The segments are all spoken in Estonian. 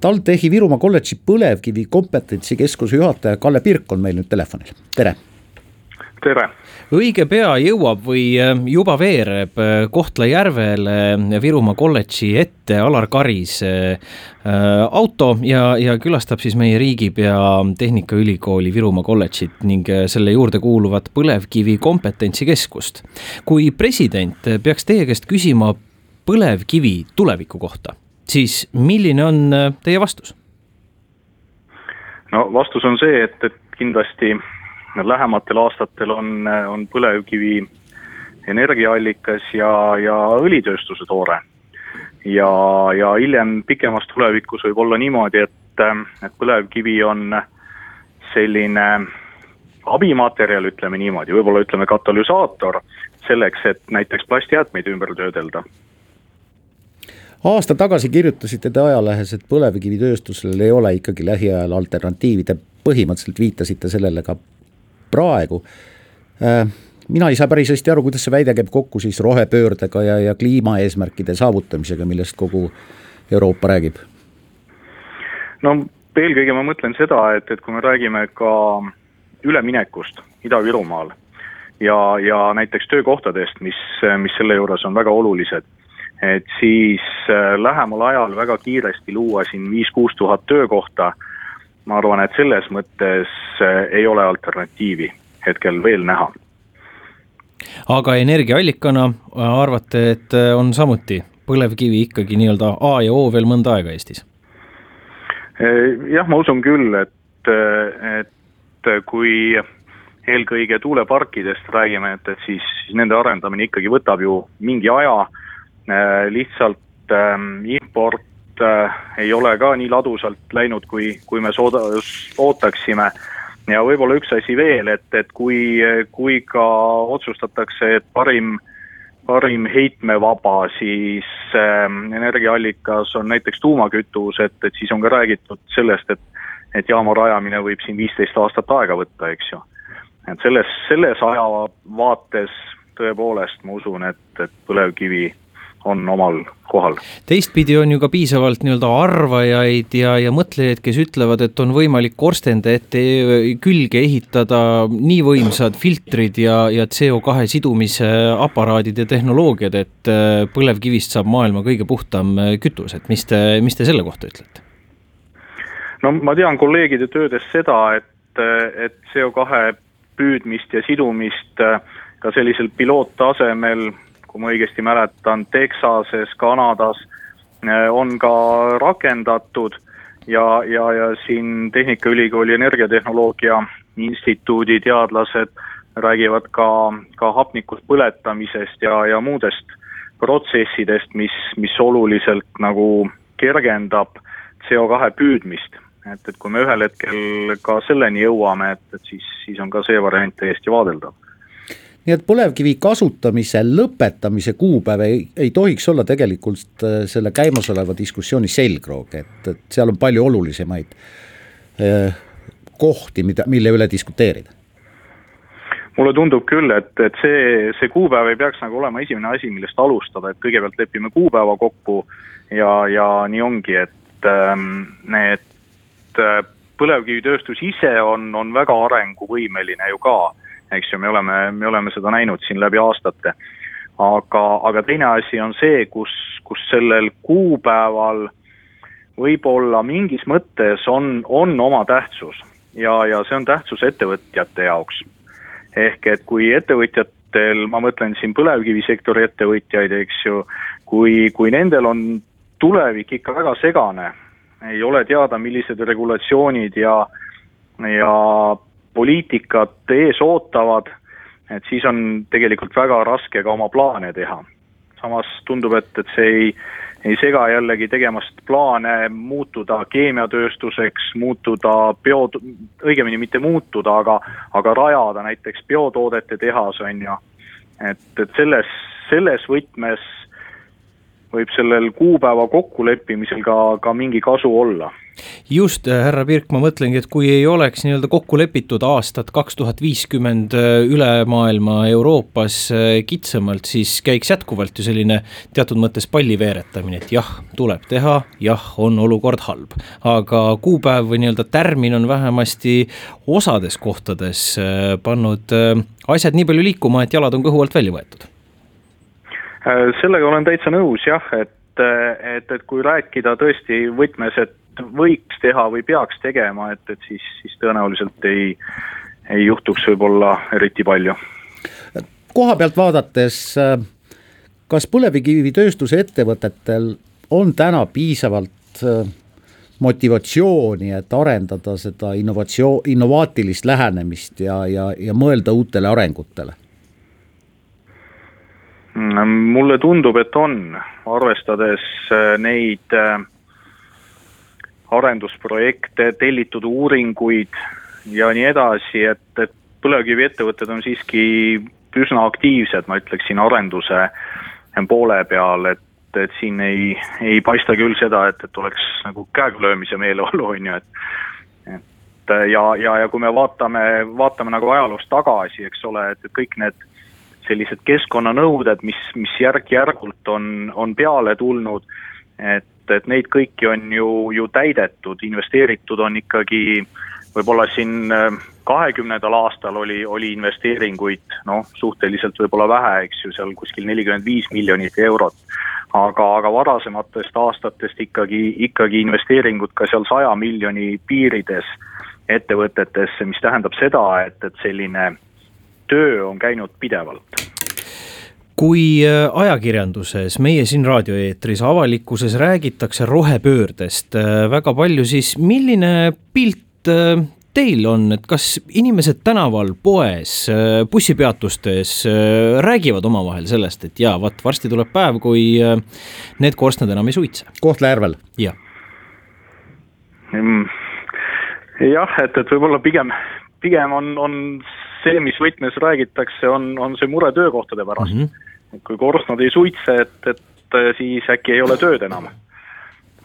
TalTechi Virumaa kolledži põlevkivi kompetentsikeskuse juhataja Kalle Pirk on meil nüüd telefonil, tere. tere õige pea jõuab või äh, juba veereb äh, Kohtla-Järvele äh, Virumaa kolledži ette Alar Karis auto ja, ja külastab siis meie riigipea Tehnikaülikooli Virumaa kolledžit ning selle juurde kuuluvat põlevkivi kompetentsikeskust. kui president peaks teie käest küsima põlevkivi tuleviku kohta, siis milline on teie vastus? no vastus on see, et, et kindlasti lähematel aastatel on, on põlevkivi energiaallikas ja, ja õlitööstuse toore. ja, ja hiljem pikemas tulevikus võib olla niimoodi, et, et põlevkivi on selline abimaterjal, ütleme niimoodi, võib-olla ütleme katalüsaator selleks, et näiteks plastjäätmeid ümber töödelda aasta tagasi kirjutasite te ajalehes, et põlevkivitööstusel ei ole ikkagi lähiajal alternatiivi, te põhimõtteliselt viitasite sellele ka praegu. Äh, mina ei saa päris hästi aru, kuidas see väide käib kokku siis rohepöördega ja, ja kliimaeesmärkide saavutamisega, millest kogu Euroopa räägib? no eelkõige ma mõtlen seda, et, et kui me räägime ka üleminekust Ida-Virumaal ja, ja näiteks töökohtadest, mis, mis selle juures on väga olulised, et siis äh, lähemal ajal väga kiiresti luua siin viis-kuus tuhat töökohta ma arvan, et selles mõttes eh, ei ole alternatiivi hetkel veel näha. aga energiaallikana äh, arvate, et äh, on samuti põlevkivi ikkagi nii-öelda A ja O veel mõnda aega Eestis? Jah, ma usun küll, et, et kui eelkõige tuuleparkidest räägime, et, et siis, nende arendamine ikkagi võtab ju mingi aja, lihtsalt ähm, import äh, ei ole ka nii ladusalt läinud, kui, kui me sooda-, ootaksime. ja võib-olla üks asi veel, et, et kui, kui ka otsustatakse, et parim, parim heitmevaba siis äh, energiaallikas on näiteks tuumakütus, et, et siis on ka räägitud sellest, et et jaama rajamine võib siin viisteist aastat aega võtta, eks ju. et selles, selles ajavaates tõepoolest ma usun, et, et põlevkivi on omal kohal. teistpidi on ju ka piisavalt nii-öelda arvajaid ja, ja mõtlejaid, kes ütlevad, et on võimalik korstende ette külge ehitada nii võimsad filtrid ja, ja CO2 sidumise aparaadid ja tehnoloogiad, et äh, põlevkivist saab maailma kõige puhtam äh, kütus, et mis te, mis te selle kohta ütlete? no ma tean kolleegide töödest seda, et, et CO2 püüdmist ja sidumist ka sellisel piloottasemel kui ma õigesti mäletan, Texases, Kanadas äh, on ka rakendatud ja, ja, ja siin Tehnikaülikooli Energiatehnoloogia Instituudi teadlased räägivad ka, ka hapnikust põletamisest ja, ja muudest protsessidest, mis, mis oluliselt nagu kergendab CO2 püüdmist. et, et kui me ühel hetkel ka selleni jõuame, et, et siis, siis on ka see variant täiesti vaadeldav nii et põlevkivi kasutamise lõpetamise kuupäev ei, ei tohiks olla tegelikult äh, selle käimasoleva diskussiooni selgroog, et, et seal on palju olulisemaid eh, kohti, mida, mille üle diskuteerida. Mulle tundub küll, et, et see, see kuupäev ei peaks nagu olema esimene asi, millest alustada, et kõigepealt lepime kuupäeva kokku ja, ja nii ongi, et ähm, need äh, põlevkivitööstus ise on, on väga arenguvõimeline ju ka eks ju, me oleme, me oleme seda näinud siin läbi aastate. aga, aga teine asi on see, kus, kus sellel kuupäeval võib-olla mingis mõttes on, on oma tähtsus ja, ja see on tähtsus ettevõtjate jaoks. ehk et kui ettevõtjatel, ma mõtlen siin põlevkivisektori ettevõtjaid, eks ju, kui, kui nendel on tulevik ikka väga segane, ei ole teada, millised regulatsioonid ja, ja poliitikat ees ootavad, et siis on tegelikult väga raske ka oma plaane teha. samas tundub, et, et see ei, ei sega jällegi tegemast plaane muutuda keemiatööstuseks, muutuda bio, õigemini mitte muutuda, aga, aga rajada näiteks biotoodete tehas, on ju. et, et selles, selles võtmes võib sellel kuupäeva kokkuleppimisel ka, ka mingi kasu olla just, äh, härra Pirk, ma mõtlengi, et kui ei oleks nii-öelda kokku lepitud aastat kaks tuhat viiskümmend äh, üle maailma Euroopas äh, kitsamalt, siis käiks jätkuvalt ju selline teatud mõttes palli veeretamine, et jah, tuleb teha, jah, on olukord halb. aga kuupäev või nii-öelda tärmin on vähemasti osades kohtades pannud asjad nii palju liikuma, et jalad on kõhu alt välja võetud. Sellega olen täitsa nõus jah, et et, et kui rääkida tõesti võtmes, et võiks teha või peaks tegema, et, et siis, siis tõenäoliselt ei, ei juhtuks võib-olla eriti palju. koha pealt vaadates, kas põlevkivitööstuse ettevõtetel on täna piisavalt äh, motivatsiooni, et arendada seda innovatsioon, innovaatilist lähenemist ja, ja, ja mõelda uutele arengutele? Mulle tundub, et on, arvestades äh, neid äh, arendusprojekte, tellitud uuringuid ja nii edasi, et, et põlevkiviettevõtted on siiski üsna aktiivsed, ma ütleksin, arenduse poole peal, et, et siin ei, ei paista küll seda, et, et oleks nagu käegulöömise meeleolu, on ju, et et ja, ja, ja kui me vaatame, vaatame nagu ajaloos tagasi, eks ole, et, et kõik need sellised keskkonnanõuded, mis, mis järk-järgult on, on peale tulnud, et et, neid kõiki on ju, ju täidetud, investeeritud on ikkagi võib-olla siin äh, kahekümnendal aastal oli, oli investeeringuid noh, suhteliselt võib-olla vähe, eks ju, seal kuskil nelikümmend viis miljonit eurot. aga, aga varasematest aastatest ikkagi, ikkagi investeeringud ka seal saja miljoni piirides ettevõtetesse, mis tähendab seda, et, et selline töö on käinud pidevalt kui äh, ajakirjanduses, meie siin raadioeetris, avalikkuses räägitakse rohepöördest äh, väga palju, siis milline pilt äh, teil on, et kas inimesed tänaval, poes, bussipeatustes räägivad omavahel sellest, et jaa, vot varsti tuleb päev, kui need korstnad enam ei suitse? Kohtla-Järvel? jah. Mm. jah, et, et võib-olla pigem, pigem on, on see, mis võtmes räägitakse, on, on see mure töökohtade pärast mm. -hmm kui korstnad ei suitse, et, et siis äkki ei ole tööd enam.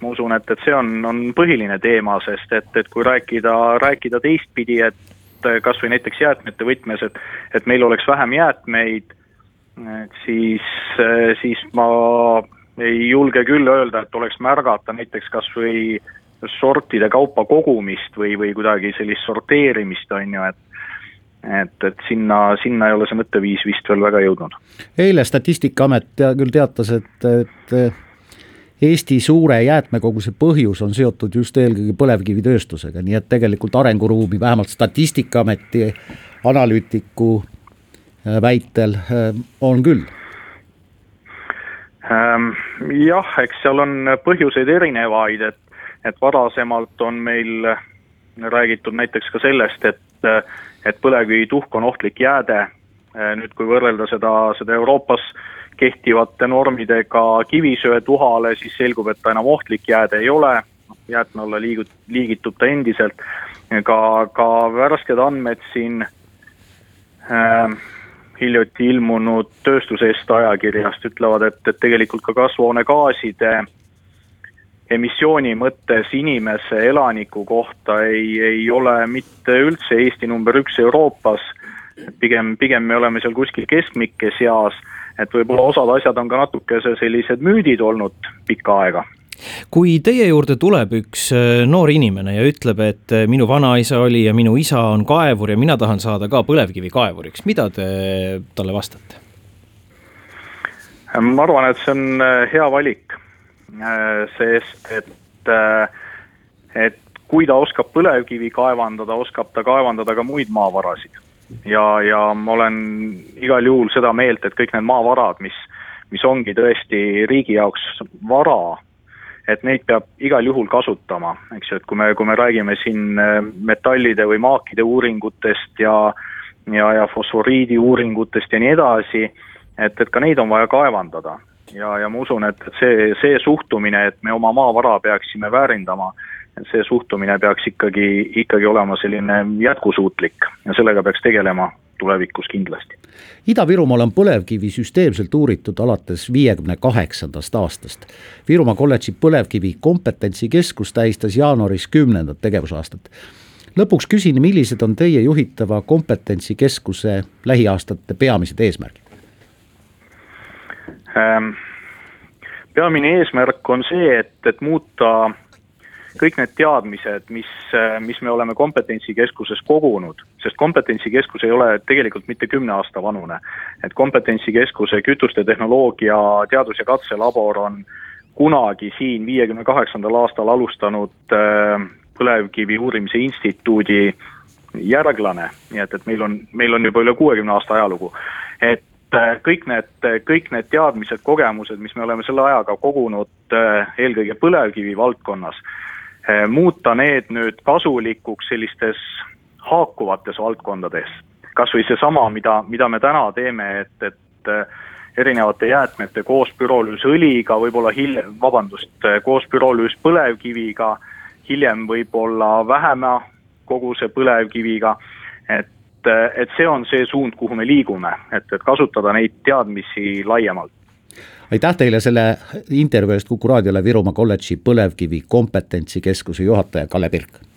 ma usun, et, et see on, on põhiline teema, sest et, et kui rääkida, rääkida teistpidi, et kas või näiteks jäätmete võtmes, et, et meil oleks vähem jäätmeid, et siis, siis ma ei julge küll öelda, et oleks märgata näiteks kas või sortide kaupa kogumist või, või kuidagi sellist sorteerimist, on ju, et et, et sinna, sinna ei ole see mõtteviis vist veel väga jõudnud. eile Statistikaamet tea, küll teatas, et, et Eesti suure jäätmekoguse põhjus on seotud just eelkõige põlevkivitööstusega, nii et tegelikult arenguruumi vähemalt Statistikaameti analüütiku äh, väitel äh, on küll ähm,. jah, eks seal on põhjuseid erinevaid, et, et varasemalt on meil räägitud näiteks ka sellest, et et põlevkivituhk on ohtlik jääde, nüüd kui võrrelda seda, seda Euroopas kehtivate normidega kivisöetuhale, siis selgub, et ta enam ohtlik jääde ei ole, jäätme alla liigut-, liigitub ta endiselt, ka, ka värsked andmed siin äh, hiljuti ilmunud Tööstusest ajakirjast ütlevad, et, et tegelikult ka kasvuhoonegaaside äh, emissiooni mõttes inimese elaniku kohta ei, ei ole mitte üldse Eesti number üks Euroopas, pigem, pigem me oleme seal kuskil keskmike seas, et võib-olla osad asjad on ka natukese sellised müüdid olnud pikka aega. Kui teie juurde tuleb üks äh, noor inimene ja ütleb, et äh, minu vanaisa oli ja minu isa on kaevur ja mina tahan saada ka põlevkivikaevuriks, mida te talle vastate? ma arvan, et see on äh, hea valik. Äh, sest et, äh, et kui ta oskab põlevkivi kaevandada, oskab ta kaevandada ka muid maavarasid. ja, ja ma olen igal juhul seda meelt, et kõik need maavarad, mis, mis ongi tõesti riigi jaoks vara, et neid peab igal juhul kasutama, eks ju, et kui me, kui me räägime siin äh, metallide või maakide uuringutest ja ja, ja fosforiidi uuringutest ja nii edasi, et, et ka neid on vaja kaevandada ja, ja ma usun, et, see, see suhtumine, et me oma maavara peaksime väärindama, see suhtumine peaks ikkagi, ikkagi olema selline jätkusuutlik ja sellega peaks tegelema tulevikus kindlasti. Ida-Virumaal on põlevkivi süsteemselt uuritud alates viiekümne kaheksandast aastast. Virumaa kolledži põlevkivi kompetentsikeskus tähistas jaanuaris kümnendat tegevusaastat. lõpuks küsin, millised on teie juhitava kompetentsikeskuse lähiaastate peamised eesmärgid? Peamine eesmärk on see, et, et muuta kõik need teadmised, mis, mis me oleme kompetentsikeskuses kogunud, sest kompetentsikeskus ei ole tegelikult mitte kümne aasta vanune. et kompetentsikeskuse kütuste tehnoloogia teadus- ja katselabor on kunagi siin viiekümne kaheksandal aastal alustanud äh, põlevkivi uurimise instituudi järglane, nii et, et meil on, meil on juba üle kuuekümne aasta ajalugu. et kõik need, kõik need teadmised, kogemused, mis me oleme selle ajaga kogunud äh, eelkõige põlevkivi valdkonnas, muuta need nüüd kasulikuks sellistes haakuvates valdkondades. kas või seesama, mida, mida me täna teeme, et, et erinevate jäätmete koos pürolüüsõliga, võib-olla hiljem, vabandust, koos pürolüüs põlevkiviga, hiljem võib-olla vähema koguse põlevkiviga, et, et see on see suund, kuhu me liigume, et, et kasutada neid teadmisi laiemalt. Aitäh teile selle intervjuu eest Kuku raadiole Virumaa kolledži põlevkivi kompetentsikeskuse juhataja Kalle Pirk